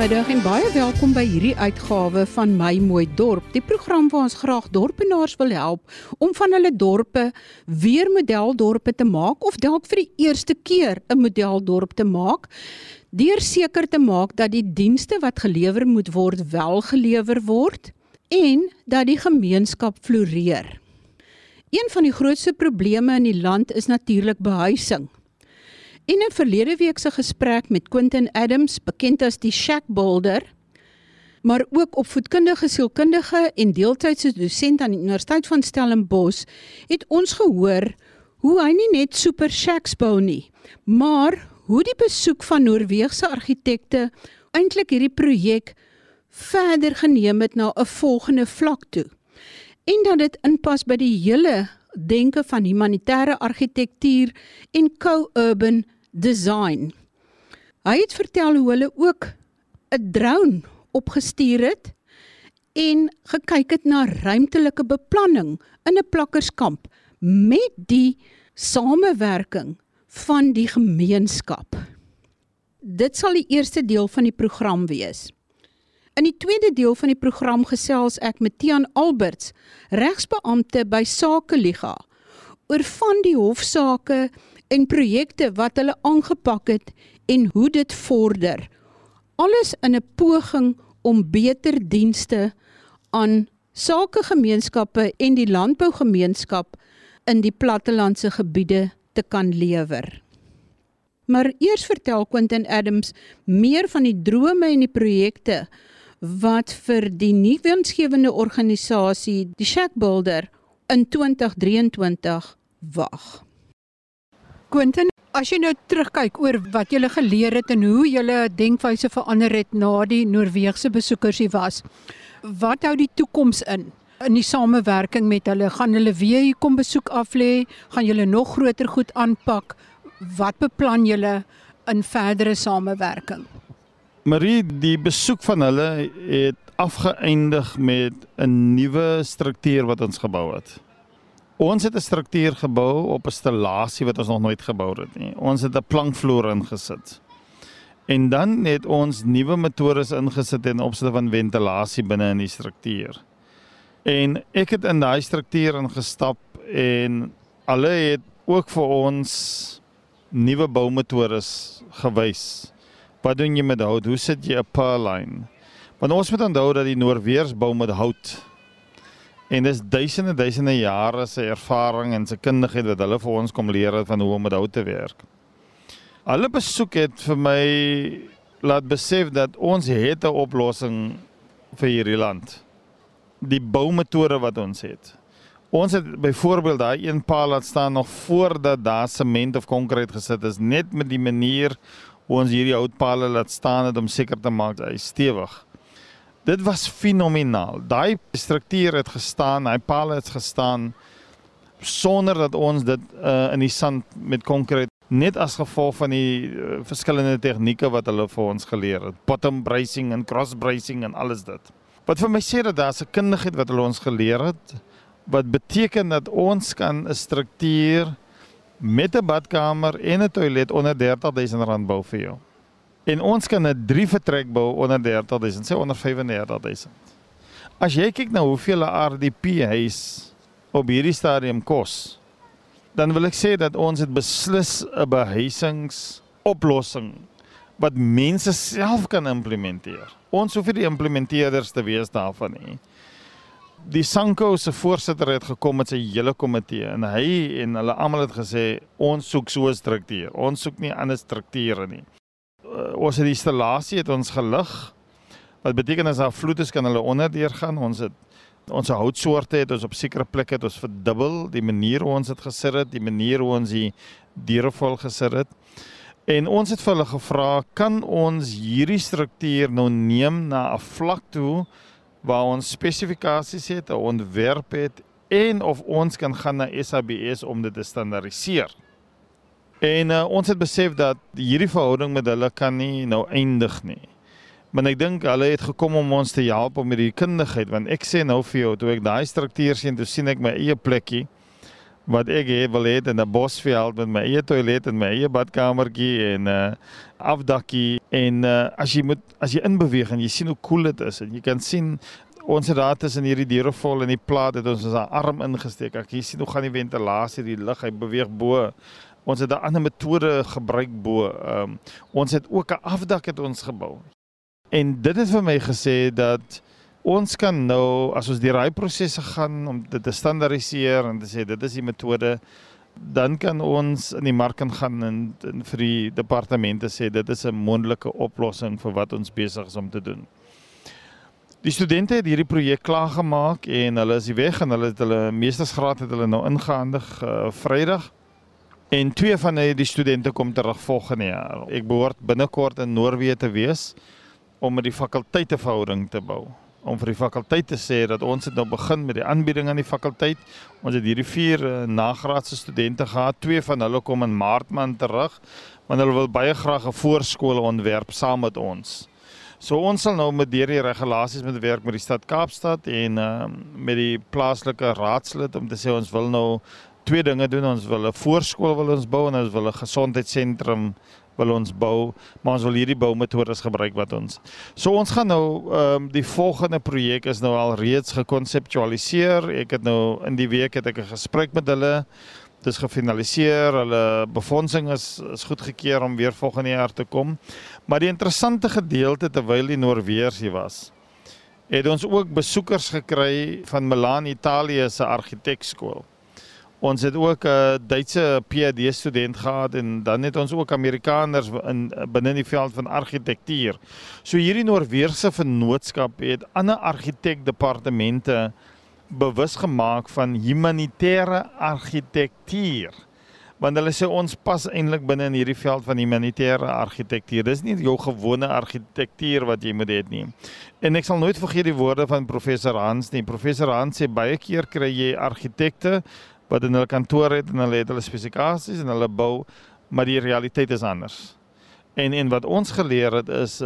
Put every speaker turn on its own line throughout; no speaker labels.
Goeiemiddag en baie welkom by hierdie uitgawe van My Mooi Dorp, die program waar ons graag dorpenaars wil help om van hulle dorpe weer modeldorpe te maak of dalk vir die eerste keer 'n modeldorp te maak, deur seker te maak dat die dienste wat gelewer moet word wel gelewer word en dat die gemeenskap floreer. Een van die grootste probleme in die land is natuurlik behuising. In 'n verlede week se gesprek met Quentin Adams, bekend as die Shack Builder, maar ook opvoedkundige sielkundige en deeltydse dosent aan die Universiteit van Stellenbosch, het ons gehoor hoe hy nie net super shacks bou nie, maar hoe die besoek van Noorweegse argitekte eintlik hierdie projek verder geneem het na 'n volgende vlak toe. En dat dit inpas by die hele denke van humanitêre argitektuur en co-urban design. Hy het vertel hoe hulle ook 'n drone opgestuur het en gekyk het na ruimtelike beplanning in 'n plakkerskamp met die samewerking van die gemeenskap. Dit sal die eerste deel van die program wees. In die tweede deel van die program gesels ek met Tian Alberts, regsbeampte by Sakeliga, oor van die hofsaake en projekte wat hulle aangepak het en hoe dit vorder. Alles in 'n poging om beter dienste aan sakegemeenskappe en die landbougemeenskap in die plattelandse gebiede te kan lewer. Maar eers vertel Quentin Adams meer van die drome en die projekte wat vir die nuwensgewende organisasie die Shack Builder in 2023 wag. Quentin, as jy nou terugkyk oor wat jy geleer het en hoe jy denkwyse verander het na die Noorse besoekers hier was, wat hou die toekoms in? In die samewerking met hulle, gaan hulle weer hier kom besoek aflê, gaan julle nog groter goed aanpak? Wat beplan julle in verdere samewerking?
Marie, die besoek van hulle het afgeëindig met 'n nuwe struktuur wat ons gebou het. Ons het 'n struktuur gebou op 'n stellasie wat ons nog nooit gebou het nie. Ons het 'n plankvloer ingesit. En dan het ons nuwe metodes ingesit in opsigte van ventilasie binne in die struktuur. En ek het in daai struktuur ingestap en hulle het ook vir ons nuwe boumetodes gewys. Wat doen jy met hout? Hoe sit jy 'n purline? Want ons moet onthou dat die Noorweers bou met hout. En dis duisende duisende jare se ervaring en se kundigheid wat hulle vir ons kom leer het van hoe om met hout te werk. Hulle besoek het vir my laat besef dat ons het 'n oplossing vir hierdie land. Die boumetode wat ons het. Ons het byvoorbeeld daai een paal laat staan nog voordat daar sement of konkreet gesit is, net met die manier hoe ons hierdie houtpale laat staan het om seker te maak hy is stewig. Dit was fenomenaal. Daai struktuur het gestaan, hy paal het gestaan sonder dat ons dit uh, in die sand met konkreet net as gevolg van die uh, verskillende tegnieke wat hulle vir ons geleer het. Bottom bracing en cross bracing en alles dit. Wat vir my sê dat daar 'n kundigheid wat hulle ons geleer het wat beteken dat ons kan 'n struktuur met 'n badkamer en 'n toilet onder 30000 rand bou vir jou. En ons kan 'n 3 vertrek bou onder 30000, sê onder 35000. As jy kyk na hoeveel 'n RDP huis op hierdie stadium kos, dan wil ek sê dat ons het beslis 'n behuisingsoplossing wat mense self kan implementeer. Ons hoef nie die implementeerders te wees daarvan nie. Die Sanko se voorsitter het gekom met sy hele komitee en hy en hulle almal het gesê ons soek so 'n struktuur. Ons soek nie ander strukture nie ons het die installasie het ons gelig. Wat beteken as daar vloed is kan hulle onderdeur gaan. Ons het ons houtsoorte het ons op sekere plekke het ons verdubbel die manier hoe ons dit gesit het, die manier hoe ons die deurval gesit het. En ons het vir hulle gevra, kan ons hierdie struktuur nou neem na 'n vlak toe waar ons spesifikasies het, 'n ontwerp het en of ons kan gaan na SABS om dit te standaardiseer. En uh, ons het besef dat hierdie verhouding met hulle kan nie nou eindig nie. Maar ek dink hulle het gekom om ons te help om met die kundigheid want ek sê nou vir jou toe ek daai struktuur sien toe sien ek my eie plekkie wat ek het wil hê in 'n bosveld met my eie toilet en my eie badkamertjie en 'n uh, afdakkie en uh, as jy moet as jy inbeweeg en jy sien hoe cool dit is en jy kan sien ons het daar tussen hierdie deure vol en die plaat het ons ons arm ingesteek. Ek jy sien hoe gaan die ventilasie, die lug, hy beweeg bo. Ons het 'n ander metode gebruik bo. Ehm um, ons het ook 'n afdak het ons gebou. En dit het vir my gesê dat ons kan nou as ons die raai prosesse gaan om dit te standaardiseer en te sê dit is die metode dan kan ons in die mark kan gaan en, en vir die departemente sê dit is 'n moontlike oplossing vir wat ons besig is om te doen. Die studente het hierdie projek klaar gemaak en hulle is weg en hulle het hulle meestersgraad het hulle nou ingehandig uh, Vrydag. En twee van die studente kom terug volgende jaar. Ek behoort binnekort in Noorwe te wees om met die fakulteite verhouding te bou om vir die fakulteit te sê dat ons het nou begin met die aanbieding aan die fakulteit. Ons het hierdie vier uh, nagraadse studente gehad. Twee van hulle kom in Maart maand terug, want hulle wil baie graag 'n voorskool ontwerp saam met ons. So ons sal nou met hierdie regulasies met werk met die stad Kaapstad en uh, met die plaaslike raadslid om te sê ons wil nou twee dinge doen. Ons wil 'n voorskool wil ons bou en ons wil 'n gesondheidssentrum wil ons bou, maar ons wil hierdie boumetodes gebruik wat ons. So ons gaan nou ehm um, die volgende projek is nou al reeds gekonseptualiseer. Ek het nou in die week het ek 'n gesprek met hulle. Dit is gefinaliseer. Hulle befondsing is is goedgekeur om weer volgende jaar te kom. Maar die interessante gedeelte terwyl die Noorweërs hier was, het ons ook besoekers gekry van Milaan, Italië se argitekskool. Ons het ook 'n Duitse PhD student gehad en dan het ons ook Amerikaners in binne die veld van argitektuur. So hierdie Noorweegse vennootskap het ander argitekdepartemente bewus gemaak van humanitêre argitektuur. Want hulle sê ons pas eintlik binne in hierdie veld van humanitêre argitektuur. Dis nie jou gewone argitektuur wat jy moet hê nie. En ek sal nooit vergeet die woorde van professor Hans nie. Professor Hans sê baie keer kry jy argitekte wat in hulle kantoor het en hulle het hulle spesifikasies en hulle bou, maar die realiteit is anders. En en wat ons geleer het is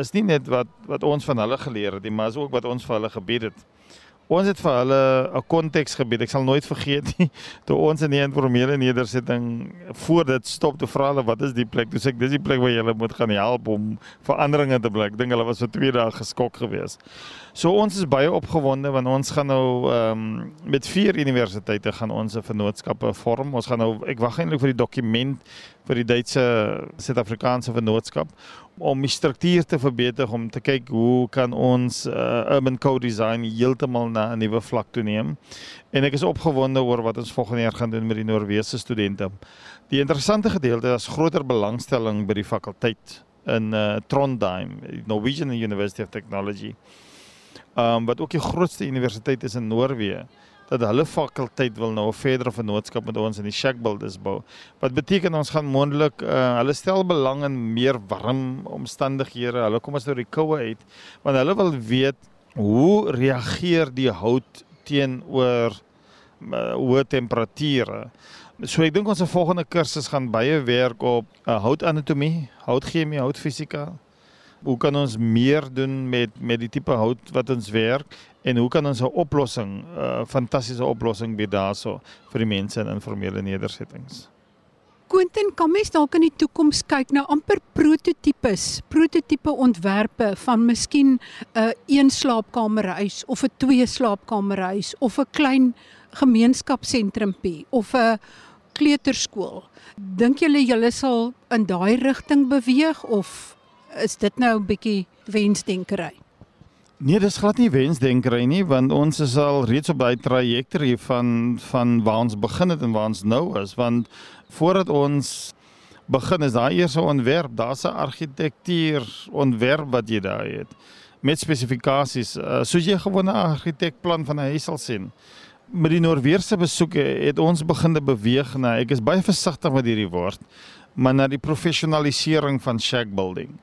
is nie net wat wat ons van hulle geleer het nie, maar is ook wat ons vir hulle gebied het. Ons het vir hulle 'n konteks gebied. Ek sal nooit vergeet nie toe ons in die informele nedersetting voor dit stop te vra hulle wat is die plek? Toe sê ek dis die plek waar jy moet gaan help om veranderinge te bring. Ek dink hulle was vir 2 dae geskok geweest. So ons is baie opgewonde want ons gaan nou ehm um, met vier universiteite gaan ons 'n vennootskappe vorm. Ons gaan nou ek wag eintlik vir die dokument vir die Duitse Suid-Afrikaanse vennootskap om die struktuur te verbeter om te kyk hoe kan ons uh, urban co-design heeltemal na 'n nuwe vlak toe neem. En ek is opgewonde oor wat ons volgende jaar gaan doen met die Noorse studente. Die interessante gedeelte is groter belangstelling by die fakulteit in uh, Trondheim, Norwegian University of Technology. Ehm um, wat ook die grootste universiteit is in Noorwe dat hulle fakulteit wil nou 'n verdere vennootskap met ons in die Shackbuilders bou. Wat beteken ons gaan moontlik uh, hulle stel belang in meer warm omstandighede. Hulle kom as nou die koue uit want hulle wil weet hoe reageer die hout teenoor uh, hoë temperature. So ek dink ons volgende kursus gaan baie werk op uh, houtanatomie, houtchemie, houtfisika. Hoe kan ons meer doen met met die tipe hout wat ons werk en hoe kan ons 'n oplossing, 'n uh, fantastiese oplossing bied daarso vir die mense in informele nedersettings?
Quentin, kan mens dalk in die toekoms kyk na amper prototipes, prototipe ontwerpe van miskien 'n uh, een slaapkamerhuis of 'n twee slaapkamerhuis of 'n klein gemeenskapsentrumpie of 'n kleuterskool. Dink julle julle sal in daai rigting beweeg of is dit nou 'n bietjie wensdenkery?
Nee, dis glad nie wensdenkery nie, want ons is al reeds op daai trajectory van van waar ons begin het en waar ons nou is, want voordat ons begin is daar eers 'n ontwerp, daar's 'n argitektuur ontwerp wat jy daar het met spesifikasies. Uh, soos jy gewone argitekplan van 'n huis sal sien. Met die Noorweerse besoeke het ons begin beweeg na ek is baie versigtig met hierdie woord, maar na die professionalisering van shack building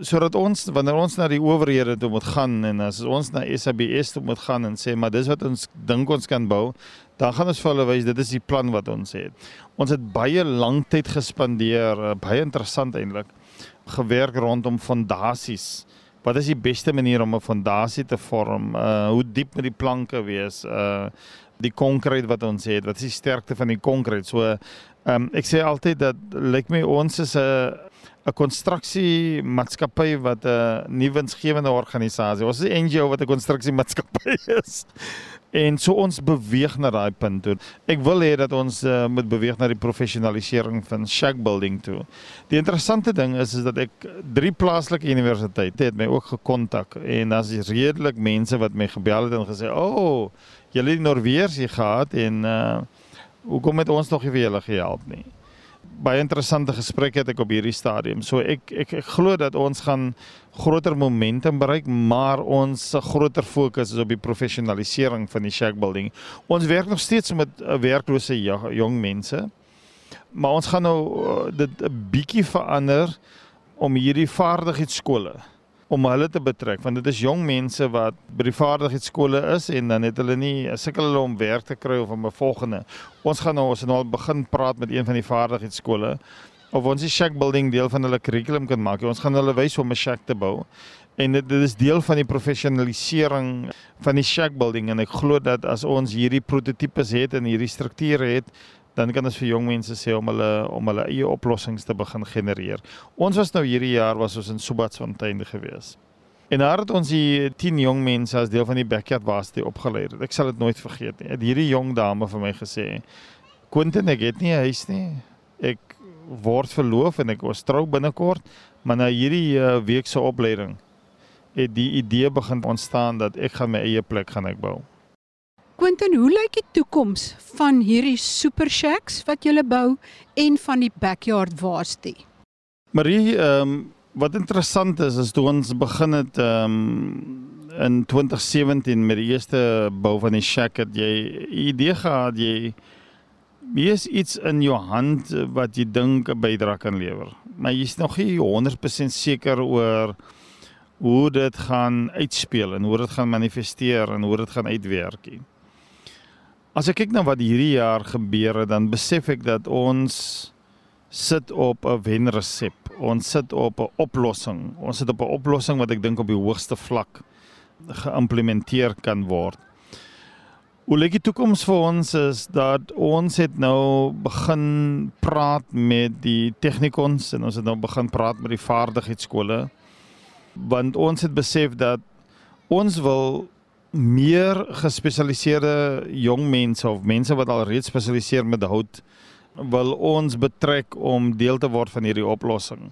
sodat ons wanneer ons na die owerhede toe moet gaan en as ons na SABS toe moet gaan en sê maar dis wat ons dink ons kan bou, dan gaan ons vir hulle wys dit is die plan wat ons het. Ons het baie lank tyd gespandeer, eh, baie interessant eintlik, gewerk rondom fondasies. Wat is die beste manier om 'n fondasie te vorm? Uh hoe diep moet die planke wees? Uh die konkrete wat ons het, wat is die sterkte van die konkrete? So ehm um, ek sê altyd dat lyk my ons is 'n 'n konstruksie maatskappy wat 'n nuwe winsgewende organisasie. Ons is 'n NGO wat 'n konstruksie maatskappy is. En so ons beweeg na daai punt toe. Ek wil hê dat ons uh, moet beweeg na die professionalisering van shack building toe. Die interessante ding is is dat ek drie plaaslike universiteite het my ook gekontak en daar's redelik mense wat my gebel het en gesê, "O, oh, julle het Noorweers hier gehad en uh hoekom het ons nog nie vir julle gehelp nie?" Baie interessante gesprekke het ek op hierdie stadium. So ek ek ek glo dat ons gaan groter momentum bereik, maar ons groter fokus is op die professionalisering van die shack building. Ons werk nog steeds met uh, werklose jong mense. Maar ons gaan nou uh, dit 'n bietjie verander om hierdie vaardigheidsskole om hulle te betrek want dit is jong mense wat by die vaardigheidsskole is en dan het hulle nie sukkel hulle om werk te kry of om 'n volgende. Ons gaan nou ons nou al begin praat met een van die vaardigheidsskole of ons die shack building deel van hulle kurrikulum kan maak. Ons gaan hulle wys hoe om 'n shack te bou. En dit, dit is deel van die professionalisering van die shack building en ek glo dat as ons hierdie prototipes het en hierdie strukture het, dan kan ons vir jong mense sê om hulle om hulle eie oplossings te begin genereer. Ons was nou hierdie jaar was ons in Subatsfontein gewees. En daar het ons die 10 jong mense as deel van die backyard varsity opgelei. Ek sal dit nooit vergeet nie. Het hierdie jong dame vir my gesê: "Quentin, ek het nie 'n huis nie. Ek word verloof en ek was trou binnekort, maar na hierdie uh, week se opleiding het die idee begin ontstaan dat ek gaan my eie plek gaan ek bou."
Quentin, hoe lyk die toekoms van hierdie super shacks wat jy bou en van die backyard varsity?
Marie, ehm um, wat interessant is is toe ons begin het ehm um, in 2017 met die eerste bou van die shack het jy idee gehad jy Wie is iets in jou hand wat jy dink 'n bydrae kan lewer? Maar jy's nog nie 100% seker oor hoe dit gaan uitspeel en hoe dit gaan manifesteer en hoe dit gaan uitwerk nie. As ek kyk na wat hierdie jaar gebeur het, dan besef ek dat ons sit op 'n wenresep. Ons sit op 'n oplossing. Ons sit op 'n oplossing wat ek dink op die hoogste vlak geïmplementeer kan word. Hoe lyk die toekoms vir ons is dat ons het nou begin praat met die tegnikons en ons het nou begin praat met die vaardigheidsskole want ons het besef dat ons wil meer gespesialiseerde jong mense of mense wat al reeds spesialiseer met hout wil ons betrek om deel te word van hierdie oplossing.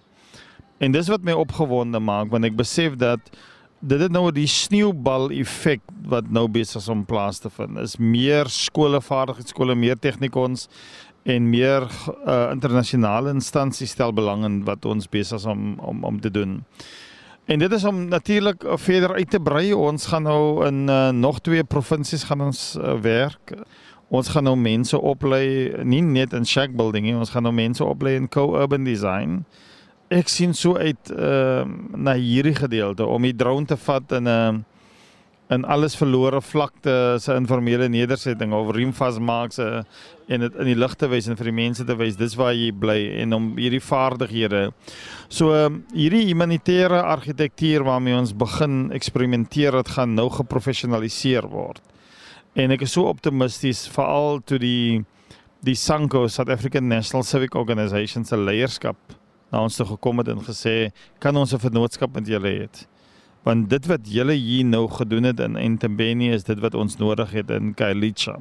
En dis wat my opgewonde maak want ek besef dat dit het nou die sneeubal effek wat nou besig is om plaas te vind. Is meer skole vaardigheidsskole, meer tegnikons en meer uh, internasionale instansies stel belang in wat ons besig is om om om te doen. En dit is om natuurlik verder uit te brei. Ons gaan nou in uh, nog twee provinsies gaan ons uh, werk. Ons gaan nou mense oplei nie net in shack building nie, ons gaan nou mense oplei in co-urban design. Ek sien so uit uh, na hierdie gedeelte om die drone te vat in 'n uh, in alles verlore vlakte se informele nedersetting of riem vasmaak se en dit in die lig te wys en vir die mense te wys dis waar jy bly en om hierdie vaardighede. So hierdie humanitêre argitektuur waarmee ons begin eksperimenteer het gaan nou geprofessionaliseer word. En ek is so optimisties veral toe die die SANCO South African National Civic Organisation se leierskap na ons toe gekom het en gesê kan ons 'n vennootskap met julle hê want dit wat julle hier nou gedoen het in Entebbe is dit wat ons nodig het in Kailicha.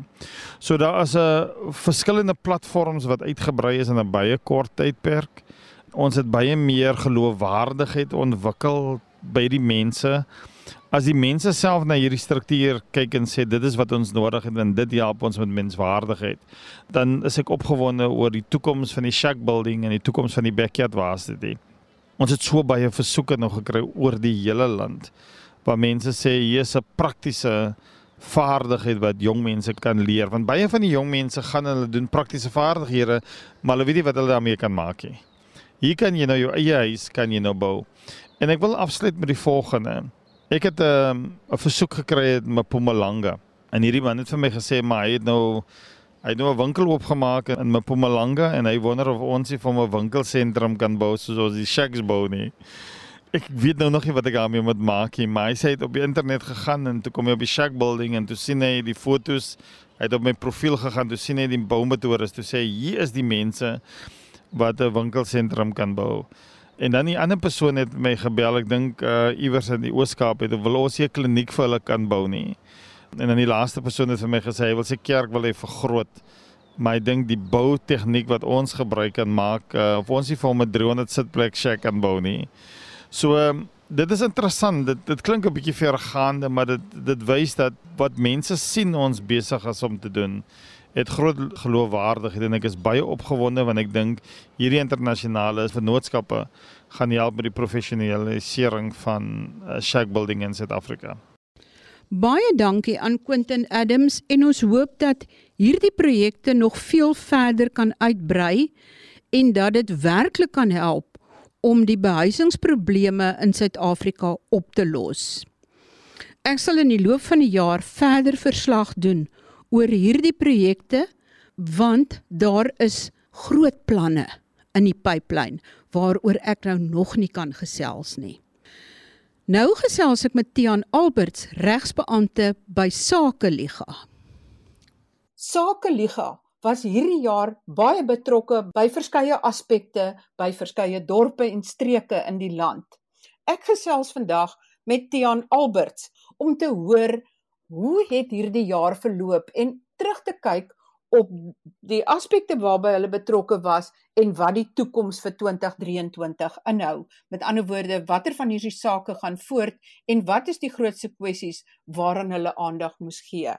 So daar is 'n verskillende platforms wat uitgebrei is in 'n baie kort tydperk. Ons het baie meer geloofwaardigheid ontwikkel by die mense. As die mense self na hierdie struktuur kyk en sê dit is wat ons nodig het en dit help ons met menswaardigheid, dan is ek opgewonde oor die toekoms van die shack building en die toekoms van die backyard varsity. Ons het so baie versoeke nog gekry oor die hele land waar mense sê hier is 'n praktiese vaardigheid wat jong mense kan leer want baie van die jong mense gaan hulle doen praktiese vaardighede maar hulle weet nie wat hulle daarmee kan maak nie. Hier kan jy nou jou eie huis kan jy nou bou. En ek wil afsluit met die volgende. Ek het 'n um, 'n versoek gekry in Mpumalanga en hierdie man het vir my gesê maar hy het nou Hy het nou 'n winkel oopgemaak in Mpumalanga en hy wonder of ons hier vir 'n winkelsentrum kan bou soos ons die Shacks bou nie. ek weet nou nog nie wat ek daarmee moet maak nie, maar hy sê hy het op die internet gegaan en toe kom hy op die shack building en toe sien hy die fotos. Hy het op my profiel gegaan, toe sien hy die boumetoors, toe sê hy hier is die mense wat 'n winkelsentrum kan bou. En dan die ander persoon het my gebel, ek dink uh iewers in die Oos-Kaap het wil ons 'n kliniek vir hulle kan bou nie. En dan die laaste persoon het vir my gesê hy wil sy kerk wil hy vergroot. Maar ek dink die bou tegniek wat ons gebruik kan maak uh of ons nie vir hom 'n 300 sitplek shack kan bou nie. So um, dit is interessant. Dit dit klink 'n bietjie vergaande, maar dit dit wys dat wat mense sien ons besig is om te doen het groot geloofwaardigheid en ek is baie opgewonde want ek dink hierdie internasionale vennootskappe gaan help met die professionalisering van uh, shack building in Suid-Afrika.
Baie dankie aan Quentin Adams en ons hoop dat hierdie projekte nog veel verder kan uitbrei en dat dit werklik kan help om die behuisingsprobleme in Suid-Afrika op te los. Ek sal in die loop van die jaar verder verslag doen oor hierdie projekte want daar is groot planne in die pipeline waaroor ek nou nog nie kan gesels nie. Nou gesels ek met Tian Alberts, regsbeampte by Sakeliga.
Sakeliga was hierdie jaar baie betrokke by verskeie aspekte by verskeie dorpe en streke in die land. Ek gesels vandag met Tian Alberts om te hoor hoe het hierdie jaar verloop en terug te kyk op die aspekte waarby hulle betrokke was en wat die toekoms vir 2023 inhou. Met ander woorde, watter van hierdie sake gaan voort en wat is die grootste kwessies waaraan hulle aandag moes gee?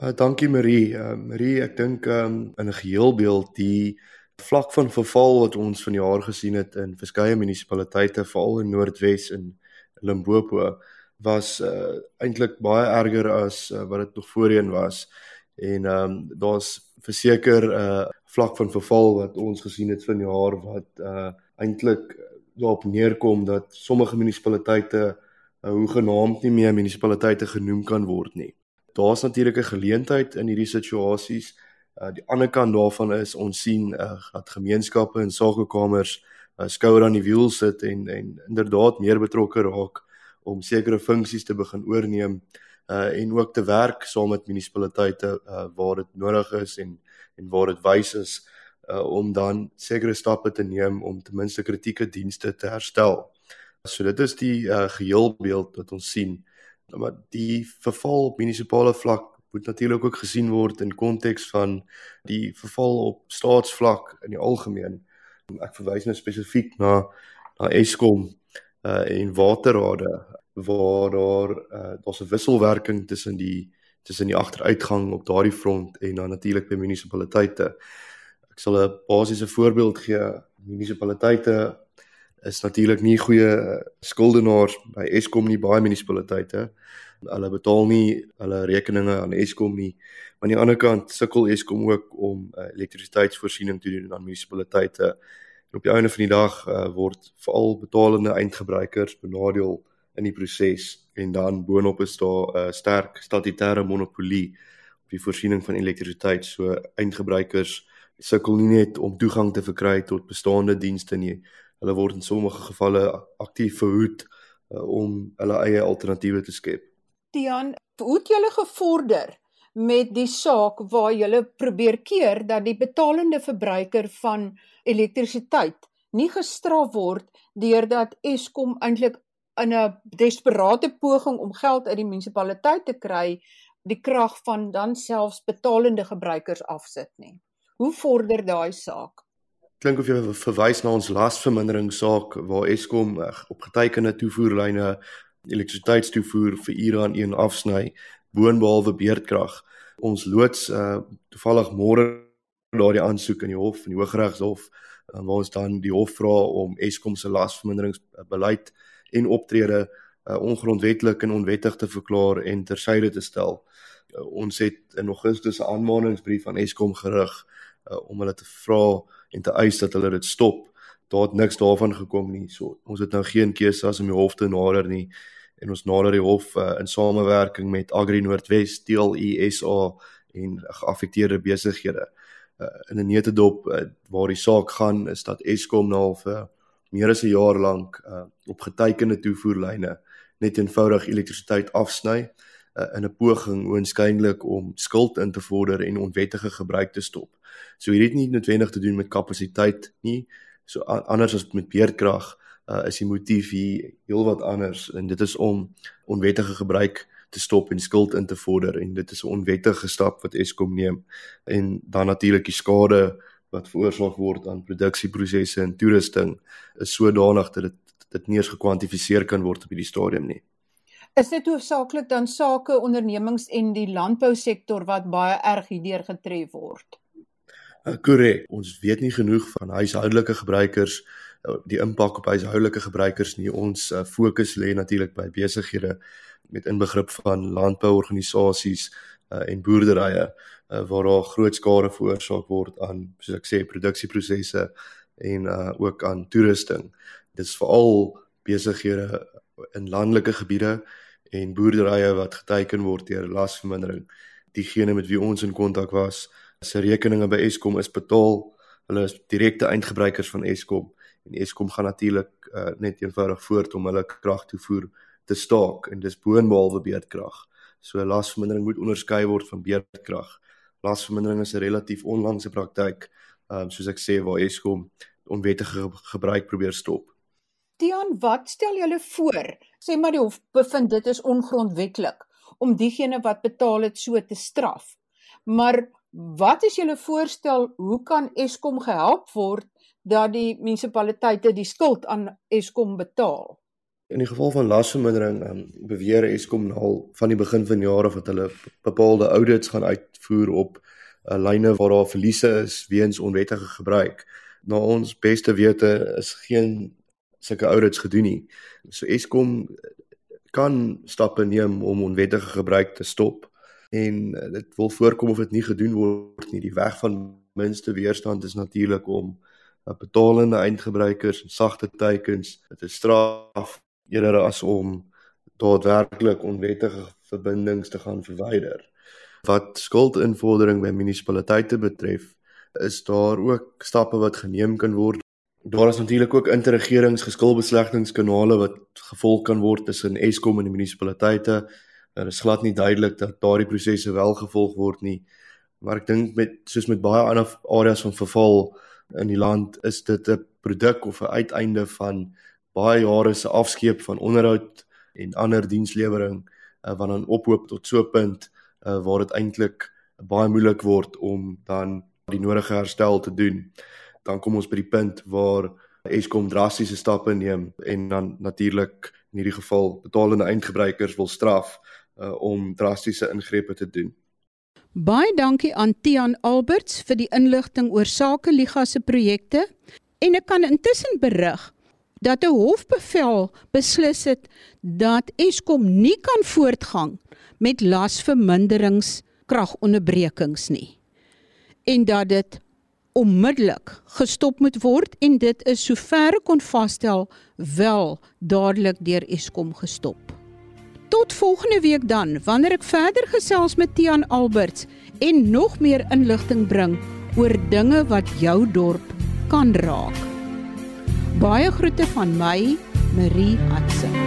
Uh, dankie Marie. Uh, Marie, ek dink um, in 'n geheelbeeld die vlak van verval wat ons vanjaar gesien het in verskeie munisipaliteite, veral in Noordwes en Limpopo, was uh, eintlik baie erger as uh, wat dit nog voorheen was en ehm um, daar's verseker 'n uh, vlak van verval wat ons gesien het vanjaar wat uh, eintlik daarop neerkom dat sommige munisipaliteite uh, hoegenaamd nie meer munisipaliteite genoem kan word nie. Daar's natuurlik 'n geleentheid in hierdie situasies. Uh, die ander kant daarvan is ons sien uh, dat gemeenskappe en sakekamers uh, skouer aan die wiel sit en en inderdaad meer betrokke raak om sekere funksies te begin oorneem uh en ook te werk saam met munisipaliteite uh waar dit nodig is en en waar dit wys is uh om dan sekere stappe te neem om ten minste kritieke dienste te herstel. So dit is die uh geheelbeeld wat ons sien. Maar die verval op munisipale vlak moet natuurlik ook gesien word in konteks van die verval op staatsvlak in die algemeen. Ek verwys nou spesifiek na na Eskom uh en waterrade waar daar uh daar's 'n wisselwerking tussen die tussen die agteruitgang op daardie front en dan natuurlik by munisipaliteite. Ek sal 'n basiese voorbeeld gee. Munisipaliteite is natuurlik nie goeie uh, skuldenaars by Eskom nie, baie munisipaliteite. Hulle betaal nie hulle rekeninge aan Eskom nie. Maar aan die ander kant sukkel Eskom ook om uh, elektrisiteitsvoorsiening te doen aan munisipaliteite. En op die einde van die dag uh, word veral betalende eindgebruikers benadeel in die proses en dan boonop is daar 'n uh, sterk statutêre monopolie op die voorsiening van elektrisiteit. So eindgebruikers sukkel nie net om toegang te verkry tot bestaande dienste nie. Hulle word in sommige gevalle aktief verhoed uh, om hulle eie alternatiewe te skep.
Tian, hoe het julle gevorder met die saak waar julle probeer keer dat die betalende verbruiker van elektrisiteit nie gestraf word deurdat Eskom eintlik in 'n desperate poging om geld uit die munisipaliteit te kry, die krag van dan selfs betalende gebruikers afsit nie. Hoe vorder daai saak?
Klink of jy verwys na ons lasverminderingssaak waar Eskom eh, op getekende toevoerlyne elektrisiteitstoevoer vir ure aan een afsny boonbehalwe beerdkrag. Ons loods uh toevallig môre daardie aansoek in die hof in die Hooggeregshof uh, waar ons dan die hof vra om Eskom se lasverminderingsbeleid uh, en optrede uh, ongrondwettig en onwettig te verklaar en tersyde te stel. Uh, ons het in Augustus 'n aanmaningsbrief aan Eskom gerig uh, om hulle te vra en te eis dat hulle dit stop. Daar het niks daarvan gekom nie. So ons het nou geen keuse as om die hof te nader nie en ons nader die hof uh, in samewerking met Agri Noordwes, DLE SA en geaffekteerde besighede. Uh, in 'n netedop uh, waar die saak gaan is dat Eskom nou vir meer as 'n jaar lank uh, op getekende toevoerlyne net eenvoudig elektrisiteit afsny uh, in 'n poging oënskynlik om skuld in te vorder en onwettige gebruik te stop. So hierdie het nie noodwendig te doen met kapasiteit nie, so anders as met beerdkrag uh, is die motief hier heelwat anders en dit is om onwettige gebruik te stop en skuld in te vorder en dit is 'n onwettige stap wat Eskom neem en dan natuurlik die skade wat veroorsaak word aan produksieprosesse en toerusting is sodanig dat dit dit nie eens gekwantifiseer kan word op hierdie stadium nie.
Is dit hoofsaaklik dan sake ondernemings en die landbousektor wat baie erg hierdeur getref word?
Uh, korrek. Ons weet nie genoeg van huishoudelike gebruikers uh, die impak op huishoudelike gebruikers nie. Ons uh, fokus lê natuurlik by besighede met inbegrip van landbouorganisasies uh, en boerderye uh, waar daar groot skade veroorsaak word aan soos ek sê produksieprosesse en uh, ook aan toerusting. Dit is veral besighede in landelike gebiede en boerderye wat geteken word deur lasvermindering. Diegene met wie ons in kontak was, se rekeninge by Eskom is betaal. Hulle is direkte eindgebruikers van Eskom en Eskom gaan natuurlik uh, net eenvoudig voort om hulle kragtoevoer te staak en dis boonbehalwe beerdkrag. So lasvermindering moet onderskei word van beerdkrag. Lasvermindering is 'n relatief onlangse praktyk, um, soos ek sê waar Eskom onwettige gebruik probeer stop.
Tian, wat stel julle voor? Sê maar die hof bevind dit is ongrondwettig om diegene wat betaal het so te straf. Maar wat is julle voorstel? Hoe kan Eskom gehelp word dat die munisipaliteite die skuld aan Eskom betaal?
In die geval van lasvermindering, um, beweer Eskom al van die begin van die jaar of dat hulle bepaalde audits gaan uitvoer op uh, lyne waar daar verliese is weens onwettige gebruik. Na ons beste wete is geen sulke audits gedoen nie. So Eskom kan stappe neem om onwettige gebruik te stop en uh, dit wil voorkom of dit nie gedoen word nie. Die weg van minste weerstand is natuurlik om betalende eindgebruikers en sagte teikens te straf eerder as om daadwerklik onwettige verbindings te gaan verwyder. Wat skuldinvordering by munisipaliteite betref, is daar ook stappe wat geneem kan word. Daar is natuurlik ook interregeringsgeskilbeslegtingskanale wat gevolg kan word tussen Eskom en die munisipaliteite. Daar is glad nie duidelik dat daardie prosesse wel gevolg word nie. Maar ek dink met soos met baie ander areas van verval in die land is dit 'n produk of 'n uiteinde van baie jare se afskeep van onderhoud en ander dienslewering uh, wat dan ophoop tot so 'n punt uh, waar dit eintlik baie moeilik word om dan die nodige herstel te doen. Dan kom ons by die punt waar Eskom drastiese stappe neem en dan natuurlik in hierdie geval betalende eindgebruikers wil straf uh, om drastiese ingrepe te doen.
Baie dankie aan Tian Alberts vir die inligting oor Sake Liga se projekte en ek kan intussen berig dat 'n hofbevel beslis het dat Eskom nie kan voortgang met lasverminderings kragonderbrekings nie en dat dit onmiddellik gestop moet word en dit is sover kon vasstel wel dadelik deur Eskom gestop. Tot volgende week dan wanneer ek verder gesels met Tian Alberts en nog meer inligting bring oor dinge wat jou dorp kan raak. Baie groete van my, Marie Hudson.